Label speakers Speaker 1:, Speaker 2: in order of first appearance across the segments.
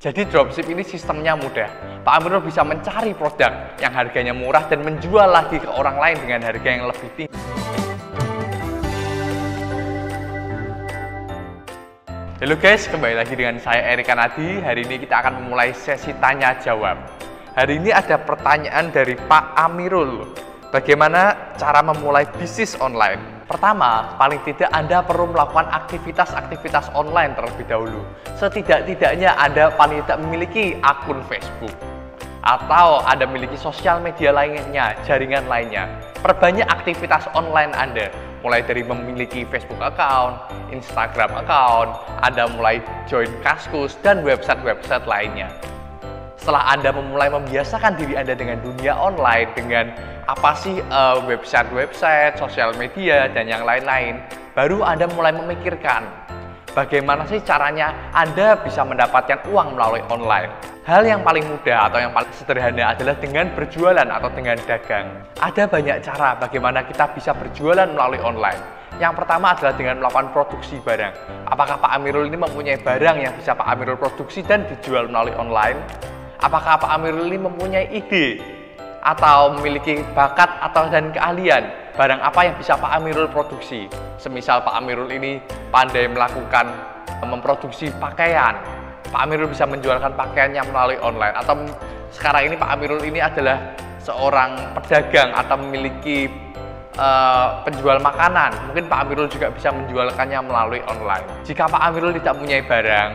Speaker 1: Jadi dropship ini sistemnya mudah. Pak Amirul bisa mencari produk yang harganya murah dan menjual lagi ke orang lain dengan harga yang lebih tinggi. Halo guys, kembali lagi dengan saya Erika Nadi. Hari ini kita akan memulai sesi tanya jawab. Hari ini ada pertanyaan dari Pak Amirul. Bagaimana cara memulai bisnis online? Pertama, paling tidak Anda perlu melakukan aktivitas-aktivitas online terlebih dahulu. Setidak-tidaknya Anda paling tidak memiliki akun Facebook atau Anda memiliki sosial media lainnya, jaringan lainnya. Perbanyak aktivitas online Anda, mulai dari memiliki Facebook account, Instagram account, Anda mulai join Kaskus dan website-website lainnya. Setelah Anda memulai membiasakan diri Anda dengan dunia online, dengan apa sih uh, website-website, sosial media, dan yang lain-lain, baru Anda mulai memikirkan bagaimana sih caranya Anda bisa mendapatkan uang melalui online. Hal yang paling mudah atau yang paling sederhana adalah dengan berjualan atau dengan dagang. Ada banyak cara bagaimana kita bisa berjualan melalui online. Yang pertama adalah dengan melakukan produksi barang. Apakah Pak Amirul ini mempunyai barang yang bisa Pak Amirul produksi dan dijual melalui online? Apakah Pak Amirul ini mempunyai ide atau memiliki bakat atau dan keahlian barang apa yang bisa Pak Amirul produksi? Semisal Pak Amirul ini pandai melakukan memproduksi pakaian. Pak Amirul bisa menjualkan pakaiannya melalui online. Atau sekarang ini Pak Amirul ini adalah seorang pedagang atau memiliki uh, penjual makanan. Mungkin Pak Amirul juga bisa menjualkannya melalui online. Jika Pak Amirul tidak punya barang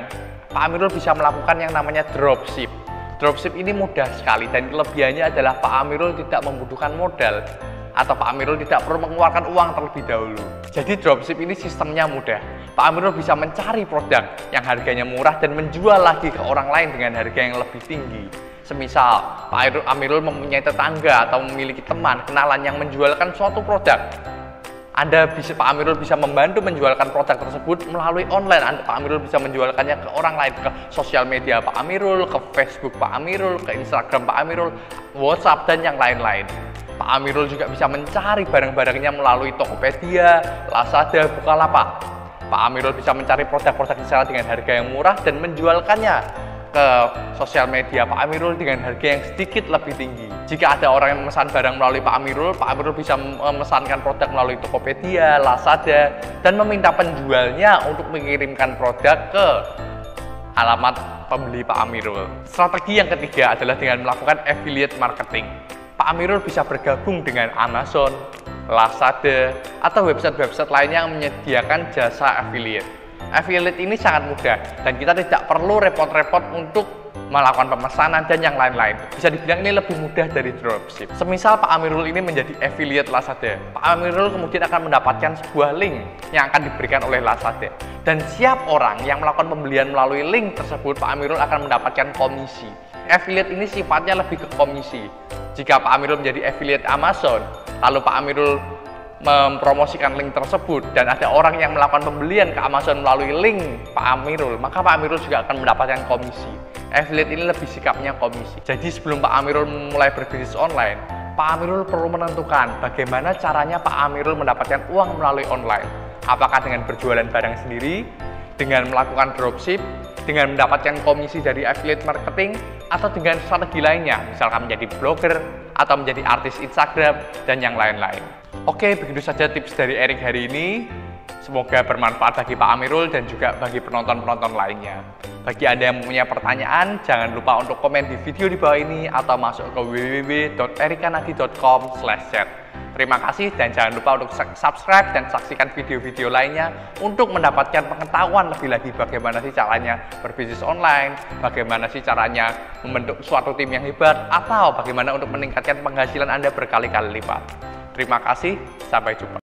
Speaker 1: Pak Amirul bisa melakukan yang namanya dropship Dropship ini mudah sekali dan kelebihannya adalah Pak Amirul tidak membutuhkan modal atau Pak Amirul tidak perlu mengeluarkan uang terlebih dahulu. Jadi dropship ini sistemnya mudah. Pak Amirul bisa mencari produk yang harganya murah dan menjual lagi ke orang lain dengan harga yang lebih tinggi. Semisal Pak Amirul mempunyai tetangga atau memiliki teman kenalan yang menjualkan suatu produk anda bisa Pak Amirul bisa membantu menjualkan produk tersebut melalui online. Anda Pak Amirul bisa menjualkannya ke orang lain ke sosial media Pak Amirul, ke Facebook Pak Amirul, ke Instagram Pak Amirul, WhatsApp dan yang lain-lain. Pak Amirul juga bisa mencari barang-barangnya melalui Tokopedia, Lazada, Bukalapak. Pak Amirul bisa mencari produk-produk di sana dengan harga yang murah dan menjualkannya ke sosial media Pak Amirul dengan harga yang sedikit lebih tinggi. Jika ada orang yang memesan barang melalui Pak Amirul, Pak Amirul bisa memesankan produk melalui Tokopedia, Lazada, dan meminta penjualnya untuk mengirimkan produk ke alamat pembeli Pak Amirul. Strategi yang ketiga adalah dengan melakukan affiliate marketing. Pak Amirul bisa bergabung dengan Amazon, Lazada, atau website-website lainnya yang menyediakan jasa affiliate. Affiliate ini sangat mudah dan kita tidak perlu repot-repot untuk melakukan pemesanan dan yang lain-lain. Bisa dibilang ini lebih mudah dari dropship. Semisal Pak Amirul ini menjadi affiliate Lazada, Pak Amirul kemudian akan mendapatkan sebuah link yang akan diberikan oleh Lazada. Dan siap orang yang melakukan pembelian melalui link tersebut, Pak Amirul akan mendapatkan komisi. Affiliate ini sifatnya lebih ke komisi. Jika Pak Amirul menjadi affiliate Amazon, lalu Pak Amirul mempromosikan link tersebut dan ada orang yang melakukan pembelian ke Amazon melalui link Pak Amirul, maka Pak Amirul juga akan mendapatkan komisi. Affiliate ini lebih sikapnya komisi. Jadi sebelum Pak Amirul mulai berbisnis online, Pak Amirul perlu menentukan bagaimana caranya Pak Amirul mendapatkan uang melalui online. Apakah dengan berjualan barang sendiri, dengan melakukan dropship, dengan mendapatkan komisi dari affiliate marketing, atau dengan strategi lainnya, misalkan menjadi blogger, atau menjadi artis Instagram, dan yang lain-lain. Oke, begitu saja tips dari Erik hari ini. Semoga bermanfaat bagi Pak Amirul dan juga bagi penonton-penonton lainnya. Bagi Anda yang mempunyai pertanyaan, jangan lupa untuk komen di video di bawah ini atau masuk ke www.erikanadi.com/chat. Terima kasih dan jangan lupa untuk subscribe dan saksikan video-video lainnya untuk mendapatkan pengetahuan lebih lagi bagaimana sih caranya berbisnis online, bagaimana sih caranya membentuk suatu tim yang hebat, atau bagaimana untuk meningkatkan penghasilan Anda berkali-kali lipat. Terima kasih, sampai jumpa.